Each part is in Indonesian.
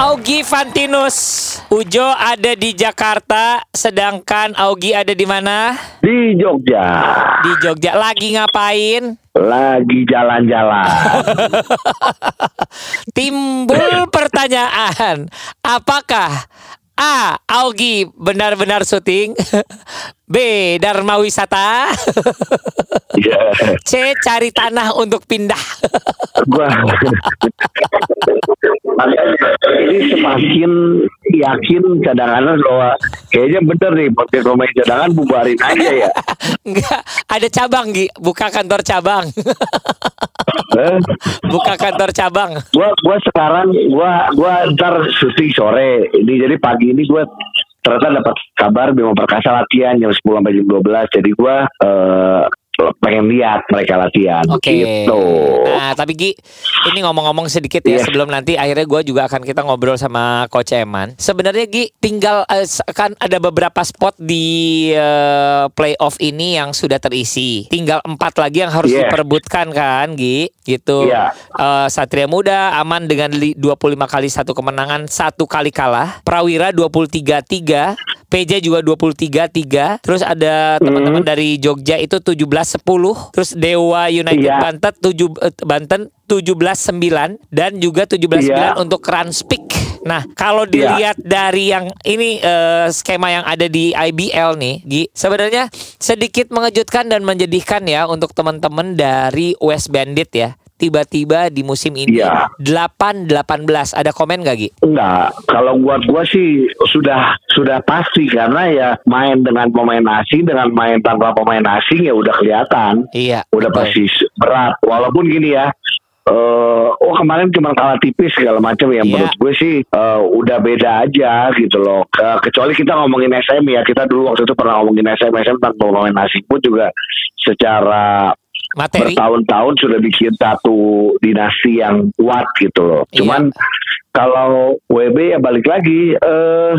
Augie Fantinus. Ujo ada di Jakarta, sedangkan Augie ada di mana? Di Jogja Di Jogja. Lagi ngapain? lagi jalan-jalan. Timbul pertanyaan, apakah A. Augie benar-benar syuting? B. Dharma wisata? Iya, C. Cari tanah untuk pindah? gua ini semakin yakin cadangan bahwa kayaknya bener nih podcast pemain cadangan bubarin aja ya. Enggak, ada cabang Gi, buka kantor cabang. Eh, buka kantor cabang. gua gua sekarang gua gua ntar syuting sore ini jadi pagi ini gua ternyata dapat kabar Bima Perkasa latihan jam 10 sampai jam 12 jadi gua eh, pengen lihat mereka latihan Oke. gitu. Nah, tapi Gi, ini ngomong-ngomong sedikit ya Iya. sebelum nanti akhirnya gue juga akan kita ngobrol sama Coach Eman. Sebenarnya Gi, tinggal s- kan ada beberapa spot di eh, playoff ini yang sudah terisi. Tinggal empat lagi yang harus Iya. diperebutkan kan, Gi, gitu. Iya. Eh, Satria Muda aman dengan li- 25 kali satu kemenangan, satu kali kalah. Prawira 23-3, PJ juga 23-3. Terus ada teman-teman dari Jogja itu 17-10. Terus Dewa United Iya. Banten 7 eh, Banten 17-9 dan juga 17-9 Iya. untuk Ranspik. Nah, kalau Iya. dilihat dari yang ini eh, skema yang ada di IBL nih, Gi, sebenarnya sedikit mengejutkan dan menjadikan ya untuk teman-teman dari West Bandit ya. Tiba-tiba di musim ini Iya. 8-18. Ada komen gak, Gi? Enggak, kalau buat gua sih sudah sudah pasti karena ya main dengan pemain asing dengan main tanpa pemain asing ya udah kelihatan, Iya. udah pasti berat. Walaupun gini ya, eh oh kemarin cuma kalah tipis segala macam ya. Iya. Menurut gue sih eh, udah beda aja gitu loh. Ke- kecuali kita ngomongin SM ya, kita dulu waktu itu pernah ngomongin SM, SM tanpa pemain asing pun juga secara Materi. bertahun-tahun sudah bikin satu dinasti yang kuat gitu loh. Iya. Cuman kalau WB ya balik lagi eh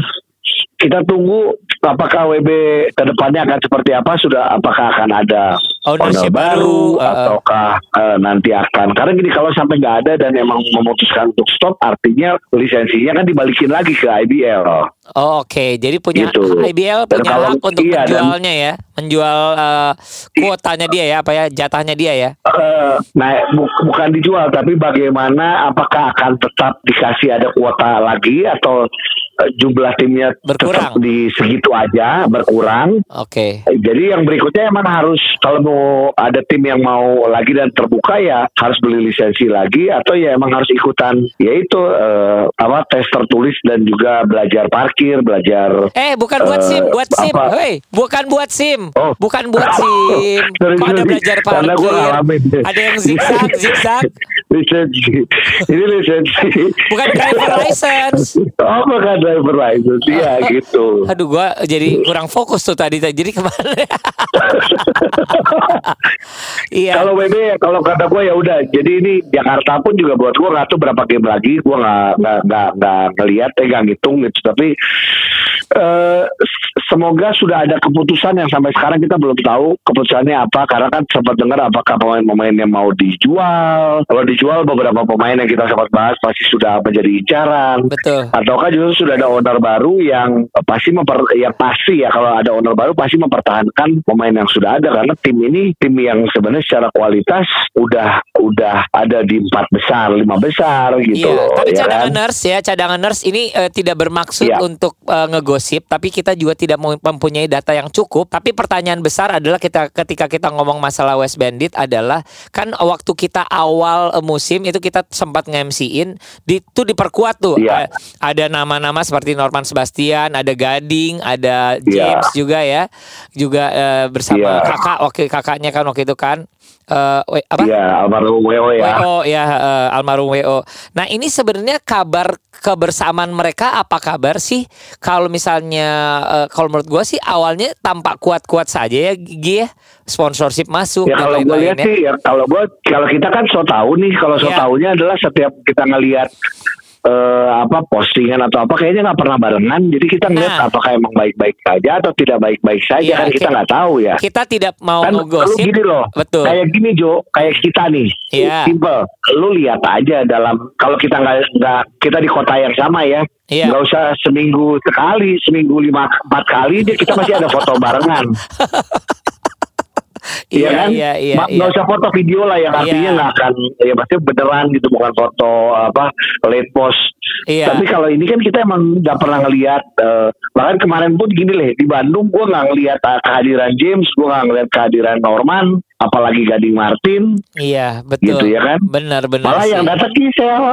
kita tunggu apakah WB ke depannya akan seperti apa sudah apakah akan ada Ownership owner baru, baru, uh, uh. ataukah eh, nanti akan karena gini kalau sampai nggak ada dan emang memutuskan untuk stop artinya lisensinya kan dibalikin lagi ke IBL. Oh, Oke, jadi punya Gitu. IBL Dan punya kalau- hak untuk iya, dan- menjualnya ya, menjual eh, kuotanya dia ya, apa ya, jatahnya dia ya. Eh, nah bu- bukan dijual tapi bagaimana apakah akan tetap dikasih ada kuota lagi atau jumlah timnya Berkurang. tetap di segitu aja berkurang Oke. Eh, jadi yang berikutnya emang harus kalau mau ada tim yang mau lagi dan terbuka ya harus beli lisensi lagi atau ya emang harus ikutan yaitu eh, apa tes tertulis dan juga belajar parkir belajar Eh, bukan buat Eh, SIM, buat SIM. apa? Hei, bukan buat SIM. Oh. Bukan buat SIM. Sorry, Kok ada belajar parkir? Ada yang zigzag, zigzag. lisensi ini lisensi Bukan driver license. Oh bukan driver license ya gitu. Aduh, gua jadi kurang fokus tuh tadi. Jadi ke mana? iya. Kalau WB kalau kata gue ya udah. Jadi ini Jakarta pun juga buat gue nggak tahu berapa game lagi. Gue nggak nggak nggak nggak ngeliat, eh nggak ngitung gitu. Tapi eh semoga sudah ada keputusan yang sampai sekarang kita belum tahu keputusannya apa. Karena kan sempat dengar apakah pemain-pemain yang mau dijual. Kalau dijual beberapa pemain yang kita sempat bahas pasti sudah menjadi incaran. Betul. ataukah justru sudah ada owner baru yang pasti memper yang pasti ya kalau ada owner baru pasti mempertahankan pemain yang sudah ada karena tim ini tim yang sebenarnya secara kualitas udah udah ada di empat besar lima besar gitu Iya, loh tapi ya cadangan kan? nurse ya, cadangan nurse ini eh, tidak bermaksud Iya. untuk eh, ngegosip, tapi kita juga tidak mempunyai data yang cukup. Tapi pertanyaan besar adalah kita ketika kita ngomong masalah West Bandit adalah kan waktu kita awal musim itu kita sempat nge-MC-in di itu diperkuat tuh. Iya. Eh, Ada nama-nama seperti Norman Sebastian, ada Gading, ada Iya. James juga ya. Juga eh, bersama Iya. kakak wakil kakaknya kan waktu itu kan eh, we- apa? Iya, almarhum WO ya. WO ya eh, almarhum WO. Nah ini sebenarnya kabar kebersamaan mereka apa kabar sih? Kalau misalnya eh, kalau menurut gua sih awalnya tampak kuat-kuat saja ya Gi ya. Sponsorship masuk Ya kalau gue lihat ya. sih, ya kalau gue kalau kita kan so tahu nih, kalau so Iya. tahunya adalah setiap kita ngelihat eh, apa postingan atau apa kayaknya nggak pernah barengan. Jadi kita ngeliat Nah. apakah emang baik-baik saja atau tidak baik-baik saja Iya, kan kita nggak tahu ya. Kita tidak mau kan lu ngegosip. gini loh, Betul. kayak gini Jo, kayak kita nih, Iya. simple. Lu lihat aja dalam kalau kita nggak nggak kita di kota yang sama ya, Iya. nggak usah seminggu sekali, seminggu lima empat kali dia kita masih ada foto barengan. Iya kan? iya, iya, Ma- iya. Nggak usah foto video lah yang artinya Iya. nggak akan ya pasti beneran gitu bukan foto apa late post. Iya. Tapi kalau ini kan kita emang nggak pernah ngelihat eh, bahkan kemarin pun gini leh di Bandung gua nggak ngelihat eh, kehadiran James, gua nggak ngelihat kehadiran Norman, apalagi Gading Martin. Iya, betul. Gitu ya kan? Benar, benar. Malah sih. yang datang Gisel.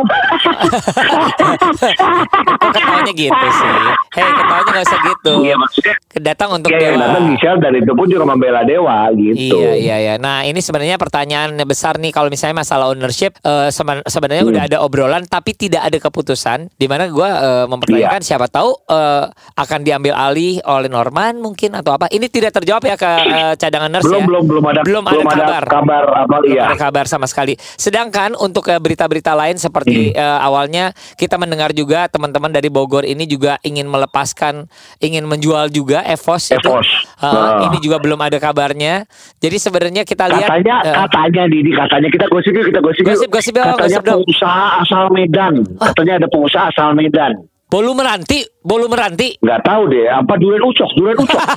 Ketawanya gitu sih. Hei, ketawanya nggak usah gitu. Iya maksudnya Datang untuk ya, yang dewa. datang Gisel dan itu pun juga membela Dewa gitu. Iya iya iya. Nah ini sebenarnya pertanyaan besar nih kalau misalnya masalah ownership seben- sebenarnya Hmm. udah ada obrolan tapi tidak ada keputusan. Di mana gue Iya. mempertanyakan siapa tahu eh, akan diambil alih oleh Norman mungkin atau apa. Ini tidak terjawab ya ke eh, cadangan nurse Belum ya. belum belum ada belum ada kabar. kabar apa Belum iya. ada kabar sama sekali. Sedangkan untuk eh, berita-berita lain Hmm. seperti eh, awalnya kita mendengar juga teman-teman dari Bogor ini juga ingin melepaskan, ingin menjual juga Evos itu. Evos. Eh, Ah. Ini juga belum ada kabarnya. Jadi sebenarnya kita lihat Katanya, eh, katanya Didi, katanya kita gosip kita gosip. Gosip, gosip dong, Katanya gosip dong. pengusaha asal Medan. Katanya ada pengusaha asal Medan. Bolu Meranti, Bolu Meranti. Nggak tahu deh, apa durian ucok, durian ucok.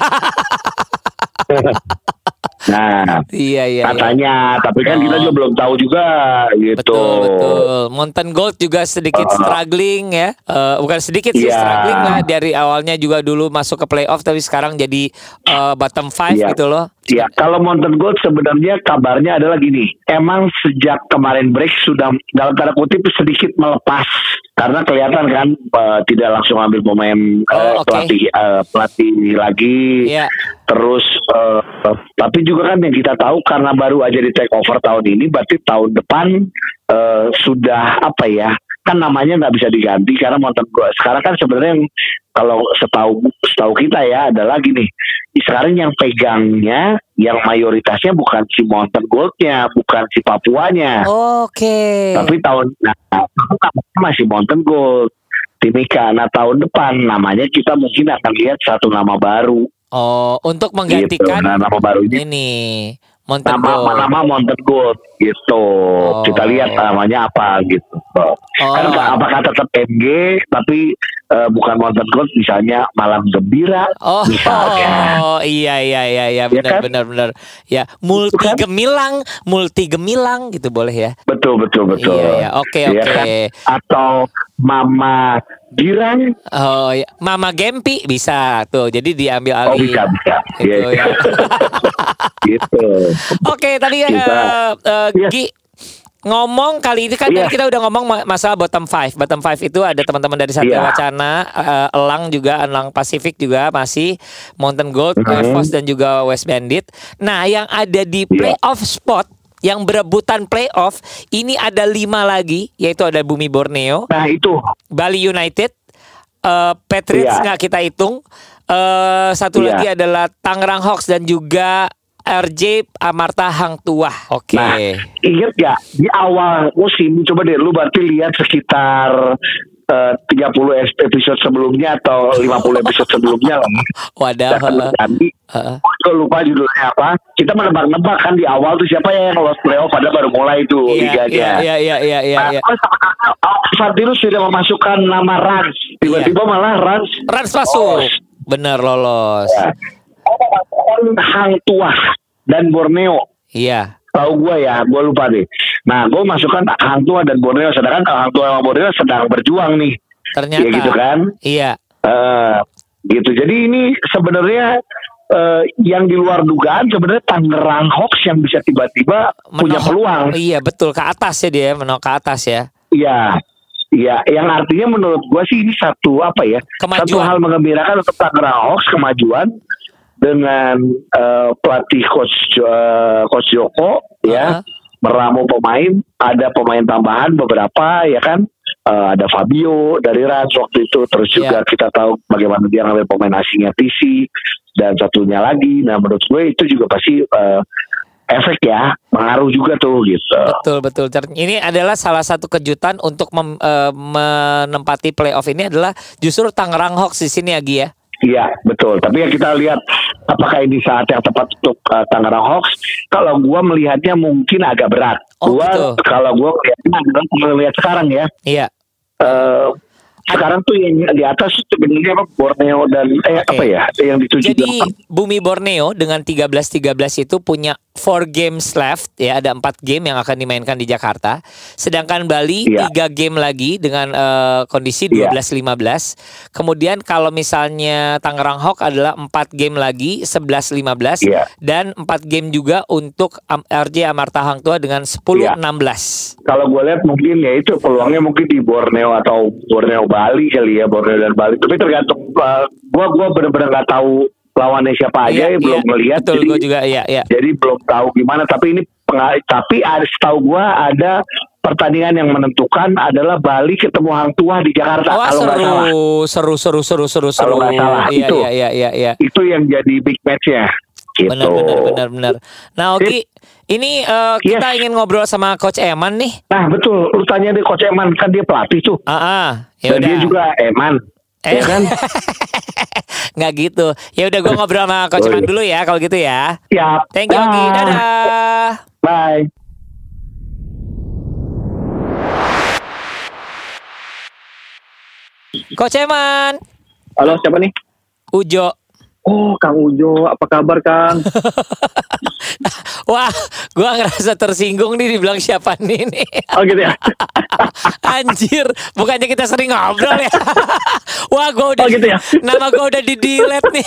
nah, Iya iya. iya. katanya, tapi kan kita Oh. juga belum tahu juga gitu. Betul betul. Mountain Gold juga sedikit Ah. struggling ya. Eh, bukan sedikit sih Iya. struggling lah dari awalnya juga dulu masuk ke playoff tapi sekarang jadi eh, bottom five Iya. gitu loh. Ya, kalau Mountain Gold sebenarnya kabarnya adalah gini. Emang sejak kemarin break sudah dalam tanda kutip sedikit melepas karena kelihatan kan eh, tidak langsung ambil pemain eh, Oh, oke. pelatih eh, pelatih lagi. Iya. Terus eh, tapi juga kan yang kita tahu karena baru aja di take over tahun ini berarti tahun depan eh, sudah apa ya? Kan namanya nggak bisa diganti karena Mountain Gold sekarang kan sebenarnya yang kalau setahu setahu kita ya adalah gini. Sekarang yang pegangnya yang mayoritasnya bukan si Mountain Goldnya, bukan si Papuanya. Oke. Tapi tahun nah, masih Mountain Gold. Timika. Nah tahun depan namanya kita mungkin akan lihat satu nama baru. Oh, untuk Gitu. menggantikan Nah nama barunya ini Mountain nama Gold. nama Mountain Gold gitu. Oh. Kita lihat namanya apa gitu. Kan Oh. apakah tetap MG tapi eh, bukan Mountain Gold misalnya Malam Gembira Oh, misalnya. iya iya iya iya Ya benar kan? benar benar. Ya, multi kan? gemilang, multi gemilang gitu boleh ya. Betul betul betul. Iya, iya. Oke, Iya oke. kan? Atau Mama Girang. Oh, ya. Mama Gempi bisa tuh. Jadi diambil Oh alih. bisa bisa. Gitu Iya, ya. gitu. Oke, tadi eh, Bisa. eh, Iya. Gi ngomong kali ini kan tadi kita udah ngomong ma- masalah bottom five. Bottom five itu ada teman-teman dari Satya Iya. Wacana, eh, Elang juga, Elang Pasifik juga masih Mountain Gold, Mhm. Evos dan juga West Bandit. Nah, yang ada di Iya. playoff spot yang berebutan playoff ini ada lima lagi yaitu ada Bumi Borneo, Nah itu Bali United, eh Patriots Iya. nggak kita hitung. Eh satu Iya. lagi adalah Tangerang Hawks dan juga RJ Amarta Hang Tuah. Oke. Nah, inget gak di awal musim coba deh lu berarti lihat sekitar eh, 30 episode sebelumnya atau 50 episode sebelumnya lah. Wadah. Heeh. tadi Heeh. gue lupa judulnya apa. Kita menebak-nebak kan di awal tuh siapa ya yang lolos playoff pada baru mulai tuh Iya, liganya. iya, iya, iya, iya, Nah, iya. terus Fadilus sudah memasukkan nama Rans. Tiba-tiba malah Rans Rans masuk. lolos. Bener lolos. Ya. Hang Tuah dan Borneo. Iya. Tahu gue ya, gue lupa deh. Nah, gue masukkan Hang Tua dan Borneo, sedangkan kalau Hang Tua sama Borneo sedang berjuang nih, Ternyata. ya gitu kan? Iya. Eh, gitu. Jadi ini sebenarnya eh, yang di luar dugaan sebenarnya Tangerang Hawks yang bisa tiba-tiba punya peluang. Iya betul ke atas ya dia menok ke atas ya. Iya. Iya, yang artinya menurut gua sih ini satu apa ya? Kemajuan. Satu hal mengembirakan untuk Tangerang Hawks kemajuan dengan eh, pelatih coach eh, coach Joko ya Uh-huh. Meramu pemain, ada pemain tambahan beberapa ya kan. Eh, ada Fabio dari Rans waktu itu terus Iya. juga kita tahu bagaimana dia ngambil pemain asingnya PC dan satunya lagi. Nah, menurut gue itu juga pasti eh, efek ya, pengaruh juga tuh gitu. Betul betul. Ini adalah salah satu kejutan untuk mem- eh, menempati playoff ini adalah justru Tangerang Hawks di sini Agi ya. Iya betul. Tapi ya kita lihat apakah ini saat yang tepat untuk uh, Tangerang Hawks. Kalau gua melihatnya mungkin agak berat. Oh, gua gitu. kalau adalah melihat sekarang ya. Iya. Eh, sekarang tuh yang di atas sebenarnya apa Borneo dan eh Oke. apa ya yang dituju Jadi Bumi Borneo dengan 13-13 itu punya 4 games left ya ada 4 game yang akan dimainkan di Jakarta. Sedangkan Bali Iya. 3 game lagi dengan eh, kondisi Iya. 12-15. Kemudian kalau misalnya Tangerang Hawk adalah 4 game lagi 11-15 Iya. dan 4 game juga untuk Am- RJ Amarta Hang Tua dengan 10-16. kalau gue lihat mungkin ya itu peluangnya mungkin di Borneo atau Borneo Bali kali ya Borneo dan Bali. Tapi tergantung uh, gua gua benar-benar nggak tahu lawannya siapa aja Iya, ya, belum iya. melihat. Betul jadi, gue juga iya iya. jadi belum tahu gimana. Tapi ini tapi ada setahu gua ada pertandingan yang menentukan adalah Bali ketemu Hang Tua di Jakarta Wah kalau nggak salah. seru, seru, seru, seru, seru, seru. Kalau nggak salah, iya, itu. iya, iya, iya, iya. Itu yang jadi big match-nya. Gitu. Benar, benar, benar, benar. Nah, Oki, ini eh, kita Yes. ingin ngobrol sama Coach Eman nih. Nah betul, lu tanya deh Coach Eman kan dia pelatih tuh. Ah, ah. Ya dia juga Eman. Eh. Ya kan? Nggak gitu. Ya udah, gue ngobrol sama Coach Oh, Eman iya. dulu ya, kalau gitu ya. Ya. Thank you. Dah. Dadah. Bye. Coach Eman, Halo, siapa nih? Ujo. Oh, Kang Ujo, apa kabar, Kang? Wah, gua ngerasa tersinggung nih dibilang siapa nih nih. Oh, gitu ya. Anjir, bukannya kita sering ngobrol ya? Wah, gua udah Oh, gitu ya? nama gua udah di delete nih.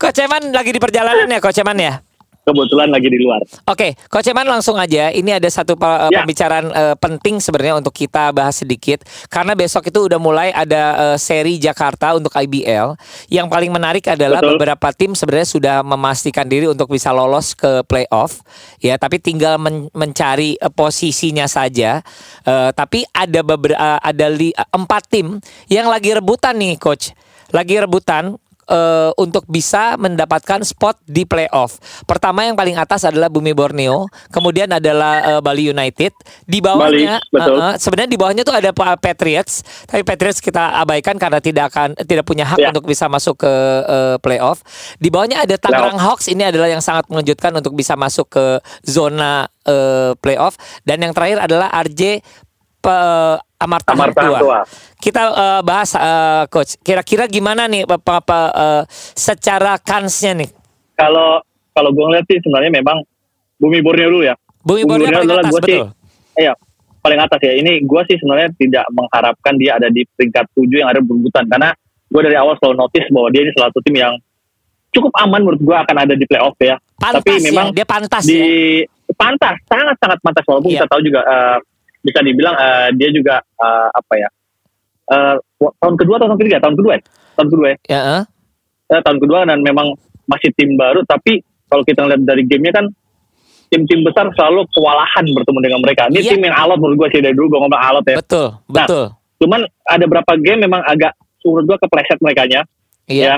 Coach Eman lagi di perjalanan ya, Coach Eman ya? Kebetulan lagi di luar. Oke, Coach Eman langsung aja. Ini ada satu pe- Ya. pembicaraan eh, penting sebenarnya untuk kita bahas sedikit karena besok itu udah mulai ada eh, seri Jakarta untuk IBL. Yang paling menarik adalah Betul. beberapa tim sebenarnya sudah memastikan diri untuk bisa lolos ke playoff. Ya, tapi tinggal men- mencari eh, posisinya saja. Eh, tapi ada beberapa ada li- empat tim yang lagi rebutan nih, Coach. Lagi rebutan eh, untuk bisa mendapatkan spot di playoff. Pertama yang paling atas adalah Bumi Borneo, kemudian adalah eh, Bali United. Di bawahnya, Bali, betul. eh, sebenarnya di bawahnya tuh ada Pa- Patriots, tapi Patriots kita abaikan karena tidak akan tidak punya hak Ya. untuk bisa masuk ke eh, playoff. Di bawahnya ada Tangerang Hawks, ini adalah yang sangat mengejutkan untuk bisa masuk ke zona eh, playoff. Dan yang terakhir adalah RJ Pe- Amarta, Amarta Hang Tua. Tua. Kita eh, bahas eh, coach. Kira-kira gimana nih apa, apa eh, secara kansnya nih? Kalau kalau gue ngeliat sih sebenarnya memang Bumi Borneo dulu ya. Bumi Borneo paling adalah gua sih. Iya, paling atas ya. Ini gue sih sebenarnya tidak mengharapkan dia ada di peringkat 7 yang ada berebutan karena gue dari awal selalu notice bahwa dia ini salah satu tim yang cukup aman menurut gue akan ada di playoff ya. Pantas Tapi memang ya, dia pantas di ya. pantas sangat sangat pantas walaupun Iya. kita tahu juga eh, bisa dibilang eh, dia juga eh, apa ya eh, tahun kedua atau tahun ketiga tahun kedua ya tahun kedua ya Ya. Eh, tahun kedua dan memang masih tim baru tapi kalau kita lihat dari gamenya kan tim-tim besar selalu kewalahan bertemu dengan mereka ini Iya. tim yang alot menurut gue sih dari dulu gue ngomong alot ya Betul, betul. cuman ada berapa game memang agak menurut gue kepleset mereka nya Iya. ya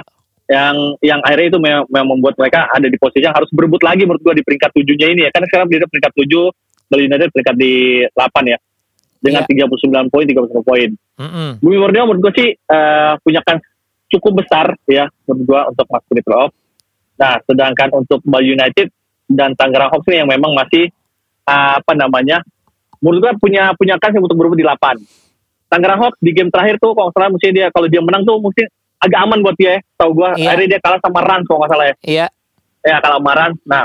yang yang akhirnya itu memang, membuat mereka ada di posisi yang harus berebut lagi menurut gua di peringkat tujuhnya ini ya kan sekarang dia peringkat tujuh Bali United peringkat di 8 ya dengan 39 poin 31 poin Mm-mm. Bumi Borneo menurut gua sih eh, punya kans cukup besar ya menurut gua untuk masuk di playoff nah sedangkan untuk Bali United dan Tangerang Hawks ini yang memang masih eh, apa namanya menurut gua punya punya kans untuk berebut di 8 Tangerang Hawks di game terakhir tuh kalau salah mesti dia kalau dia menang tuh mungkin agak aman buat dia ya. Tahu gua Iya. akhirnya dia kalah sama Rans kalau nggak salah ya. Iya. Ya kalah sama Rans. Nah,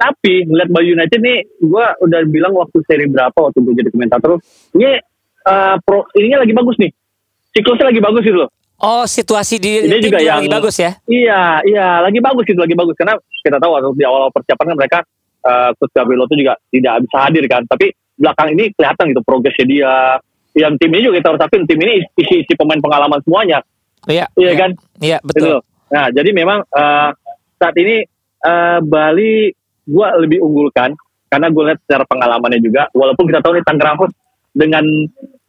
tapi melihat Bali United nih gua udah bilang waktu seri berapa waktu gue jadi komentator ini eh, pro ininya lagi bagus nih. Siklusnya lagi bagus gitu loh. Oh, situasi di Ini juga yang- lagi bagus ya? Iya, iya, lagi bagus gitu, lagi bagus karena kita tahu waktu di awal persiapan kan mereka uh, Coach Gabriel itu juga tidak bisa hadir kan, tapi belakang ini kelihatan gitu progresnya dia. Yang tim ini juga kita harus akuin, tim ini isi isi pemain pengalaman semuanya, Iya. iya kan? Iya, Gitu. betul. Nah, jadi memang uh, saat ini uh, Bali gua lebih unggulkan karena gue lihat secara pengalamannya juga. Walaupun kita tahu nih Tangerang Hawks dengan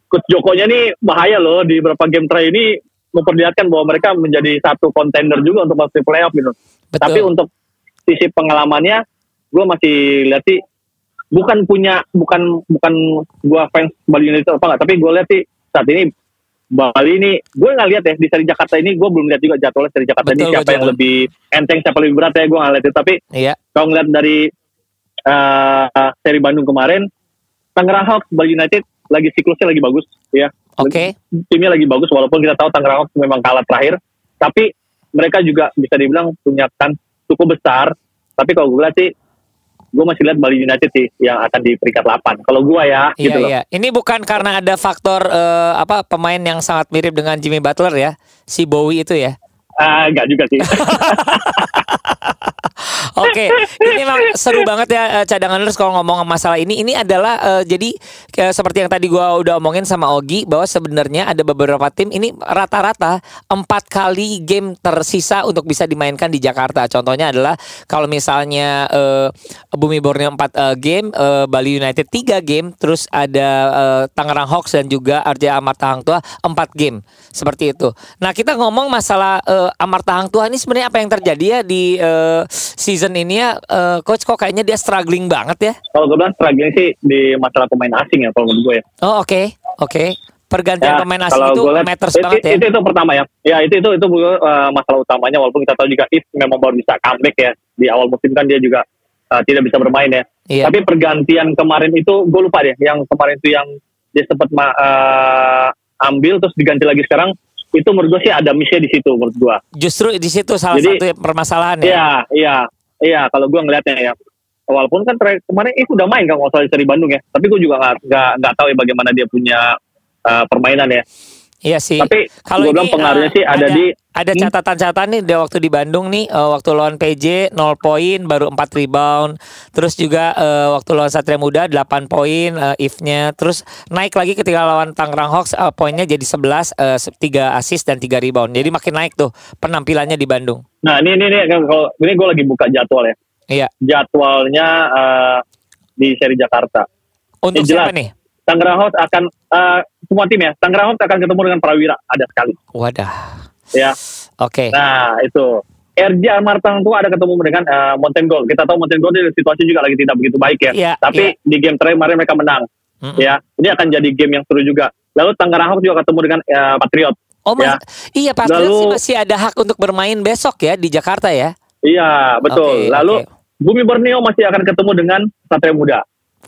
coach Jokonya nih bahaya loh di beberapa game terakhir ini memperlihatkan bahwa mereka menjadi satu kontender juga untuk masuk playoff gitu. Betul. Tapi untuk sisi pengalamannya, gue masih lihat sih bukan punya bukan bukan gua fans Bali United apa enggak, tapi gue lihat sih saat ini Bali ini gue nggak lihat ya di seri Jakarta ini gue belum lihat juga jadwalnya seri Jakarta ini Betul, siapa betul. yang lebih enteng siapa lebih berat ya gue nggak lihat itu tapi Iya. kalau ngeliat dari uh, seri Bandung kemarin Tangerang Hawks Bali United lagi siklusnya lagi bagus ya Oke. timnya lagi bagus walaupun kita tahu Tangerang Hawks memang kalah terakhir tapi mereka juga bisa dibilang punya kan cukup besar tapi kalau gue lihat sih gue masih lihat Bali United sih yang akan di peringkat 8 kalau gue ya Iya, gitu loh iya. Ini bukan karena ada faktor eh, apa pemain yang sangat mirip dengan Jimmy Butler ya, si Bowie itu ya. ah enggak juga sih Oke, ini memang seru banget ya eh, cadanganers kalau ngomong masalah ini. Ini adalah eh, jadi kayak seperti yang tadi gua udah omongin sama Ogi bahwa sebenarnya ada beberapa tim ini rata-rata empat kali game tersisa untuk bisa dimainkan di Jakarta. Contohnya adalah kalau misalnya eh, Bumi Borneo 4 game, eh, Bali United 3 game, terus ada eh, Tangerang Hawks dan juga Arja Amarta Hang Tua 4 game. Seperti itu. Nah, kita ngomong masalah eh, Amarta Hang Tua ini sebenarnya apa yang terjadi ya di eh, season ini ya eh, coach kok kayaknya dia struggling banget ya. kalau gue bilang struggling sih di masalah pemain asing ya kalau menurut gue ya Oh, oke. Oke. Pergantian pemain asing Ya, itu gua lihat, matters itu, banget ya. Itu, itu pertama ya. Ya itu itu itu uh, masalah utamanya walaupun kita tahu juga If memang baru bisa comeback ya di awal musim kan dia juga uh, tidak bisa bermain ya. Iya. Tapi pergantian kemarin itu gue lupa deh yang kemarin itu yang dia sempat uh, ambil terus diganti lagi sekarang itu menurut gue sih ada missnya di situ menurut gue. Justru di situ salah Jadi- satu permasalahan ya. Iya iya iya kalau gue ngelihatnya ya. Walaupun kan terakhir- kemarin itu udah main kan kalau soal dari Bandung ya. Tapi gue juga nggak nggak tahu ya bagaimana dia punya uh, permainan ya. Iya sih. Tapi Kalau ini, pengaruhnya eh, sih ada, di ada Hmm? catatan-catatan nih di waktu di Bandung nih eh, waktu lawan PJ 0 poin baru 4 rebound. Terus juga eh, waktu lawan Satria Muda 8 poin eh, if-nya. Terus naik lagi ketika lawan Tangerang Hawks eh, poinnya jadi 11 eh, 3 assist dan 3 rebound. Jadi makin naik tuh penampilannya di Bandung. Nah ini ini, ini kalau ini gue lagi buka jadwal ya. Iya. Jadwalnya eh, di seri Jakarta. Untuk Ya, jelas. siapa nih? Tangerang Hawks akan eh, semua tim ya. Tangerang Hawks akan ketemu dengan Prawira ada sekali. Wadah. Ya. Oke. Nah itu. RJ Amartang tuh ada ketemu dengan eh, Mountain Gold. Kita tahu Mountain Gold situasi juga lagi tidak begitu baik ya. Iya, Tapi di game terakhir kemarin mereka menang. Mm-mm. Ya, ini akan jadi game yang seru juga. Lalu Tangerang Hawks juga ketemu dengan eh, Patriot. Oh, mas, Ya. iya Patriot sih Lalu- masih ada hak untuk bermain besok ya di Jakarta ya. Iya betul. Oke, Lalu oke. Bumi Borneo masih akan ketemu dengan Satria Muda.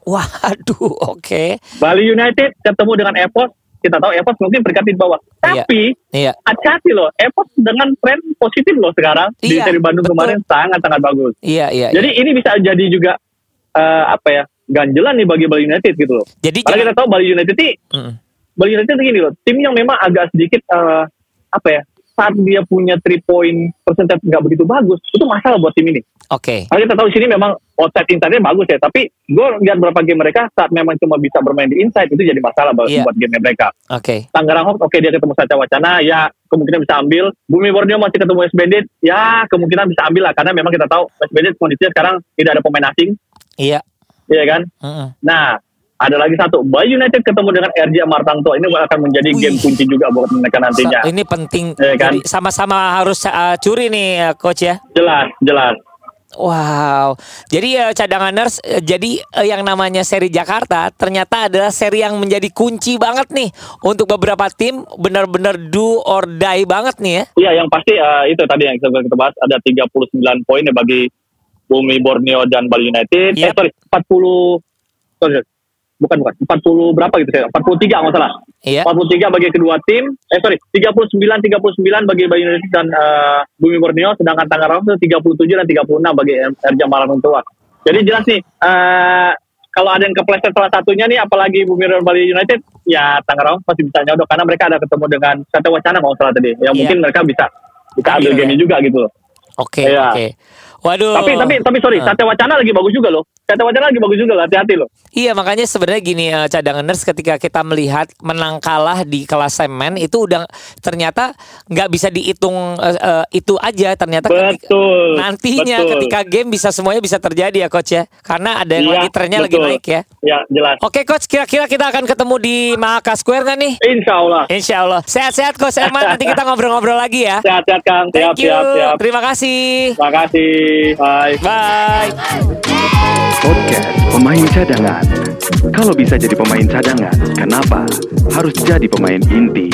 Waduh, oke. Bali United ketemu dengan Evos. Kita tahu Evos mungkin peringkat di bawah. Iya. Tapi Iya. hati-hati loh. Evos dengan tren positif loh sekarang di Iya, seri Bandung betul. kemarin sangat-sangat bagus. Iya, iya. Jadi ini bisa jadi juga eh, apa ya ganjelan nih bagi Bali United gitu loh. Jadi Karena kita tahu Bali United ini Mm. Bali United gini loh, tim yang memang agak sedikit eh, apa ya saat dia punya three point percentage nggak begitu bagus, itu masalah buat tim ini. Oke. Karena kita tahu di sini memang outside inside-nya bagus ya, tapi gue lihat beberapa game mereka saat memang cuma bisa bermain di inside itu jadi masalah buat, Iya. buat game mereka. Oke. Tangerang Hawks oke dia ketemu Saca Wacana, ya kemungkinan bisa ambil. Bumi Borneo masih ketemu West Bandit, ya kemungkinan bisa ambil lah karena memang kita tahu West Bandit kondisinya sekarang tidak ada pemain asing, Iya. ya kan? Mm-mm. Nah, ada lagi satu, Bali United ketemu dengan RJ Martangto. Ini akan menjadi Wih. game kunci juga buat mereka nantinya. Ini penting. Iya kan? Sama-sama harus uh, curi nih uh, coach ya. Jelas, jelas. Wow. Jadi uh, cadanganers uh, jadi uh, yang namanya seri Jakarta ternyata adalah seri yang menjadi kunci banget nih untuk beberapa tim benar-benar do or die banget nih ya. Iya, yang pasti eh, itu tadi yang kita, bahas ada 39 poin ya bagi Bumi Borneo dan Bali United. Eh Yep. sorry, 40 sorry, sorry. Bukan bukan 40 berapa gitu saya? 43 nggak salah. Iya. 43 bagi kedua tim. Eh sorry, 39 39 bagi Bali United dan eh, Bumi Borneo sedangkan Tangerang itu 37 dan 36 bagi RJ Malang Tua. Jadi jelas nih eh kalau ada yang kepleset salah satunya nih, apalagi Bumi Bali United, ya Tangerang masih bisa nyodok karena mereka ada ketemu dengan Satya Wacana kalau salah tadi. Ya Iya. mungkin mereka bisa bisa ambil Ambil, game juga gitu loh. Oke, Iya. oke. Waduh. Tapi tapi tapi sorry, Ah. Satya Wacana lagi bagus juga loh. Satya Wacana lagi bagus juga loh, hati-hati loh. Iya makanya sebenarnya gini eh, cadanganers ketika kita melihat menang kalah di kelas semen itu udah ternyata nggak bisa dihitung eh, eh, itu aja ternyata ketika- Betul. nantinya betul. ketika game bisa semuanya bisa terjadi ya coach ya karena ada yang Iya, lagi trennya lagi betul. naik ya. Ya, jelas. Oke coach kira-kira kita akan ketemu di Mahaka Square nggak nih? Insya Allah. Insya Allah sehat-sehat coach Herman nanti kita ngobrol-ngobrol lagi ya. Sehat-sehat Kang. Siap, Thank you. siap, siap. Terima kasih. Terima kasih. Bye. Bye. Podcast pemain cadangan. Kalau bisa jadi pemain cadangan, kenapa harus jadi pemain inti?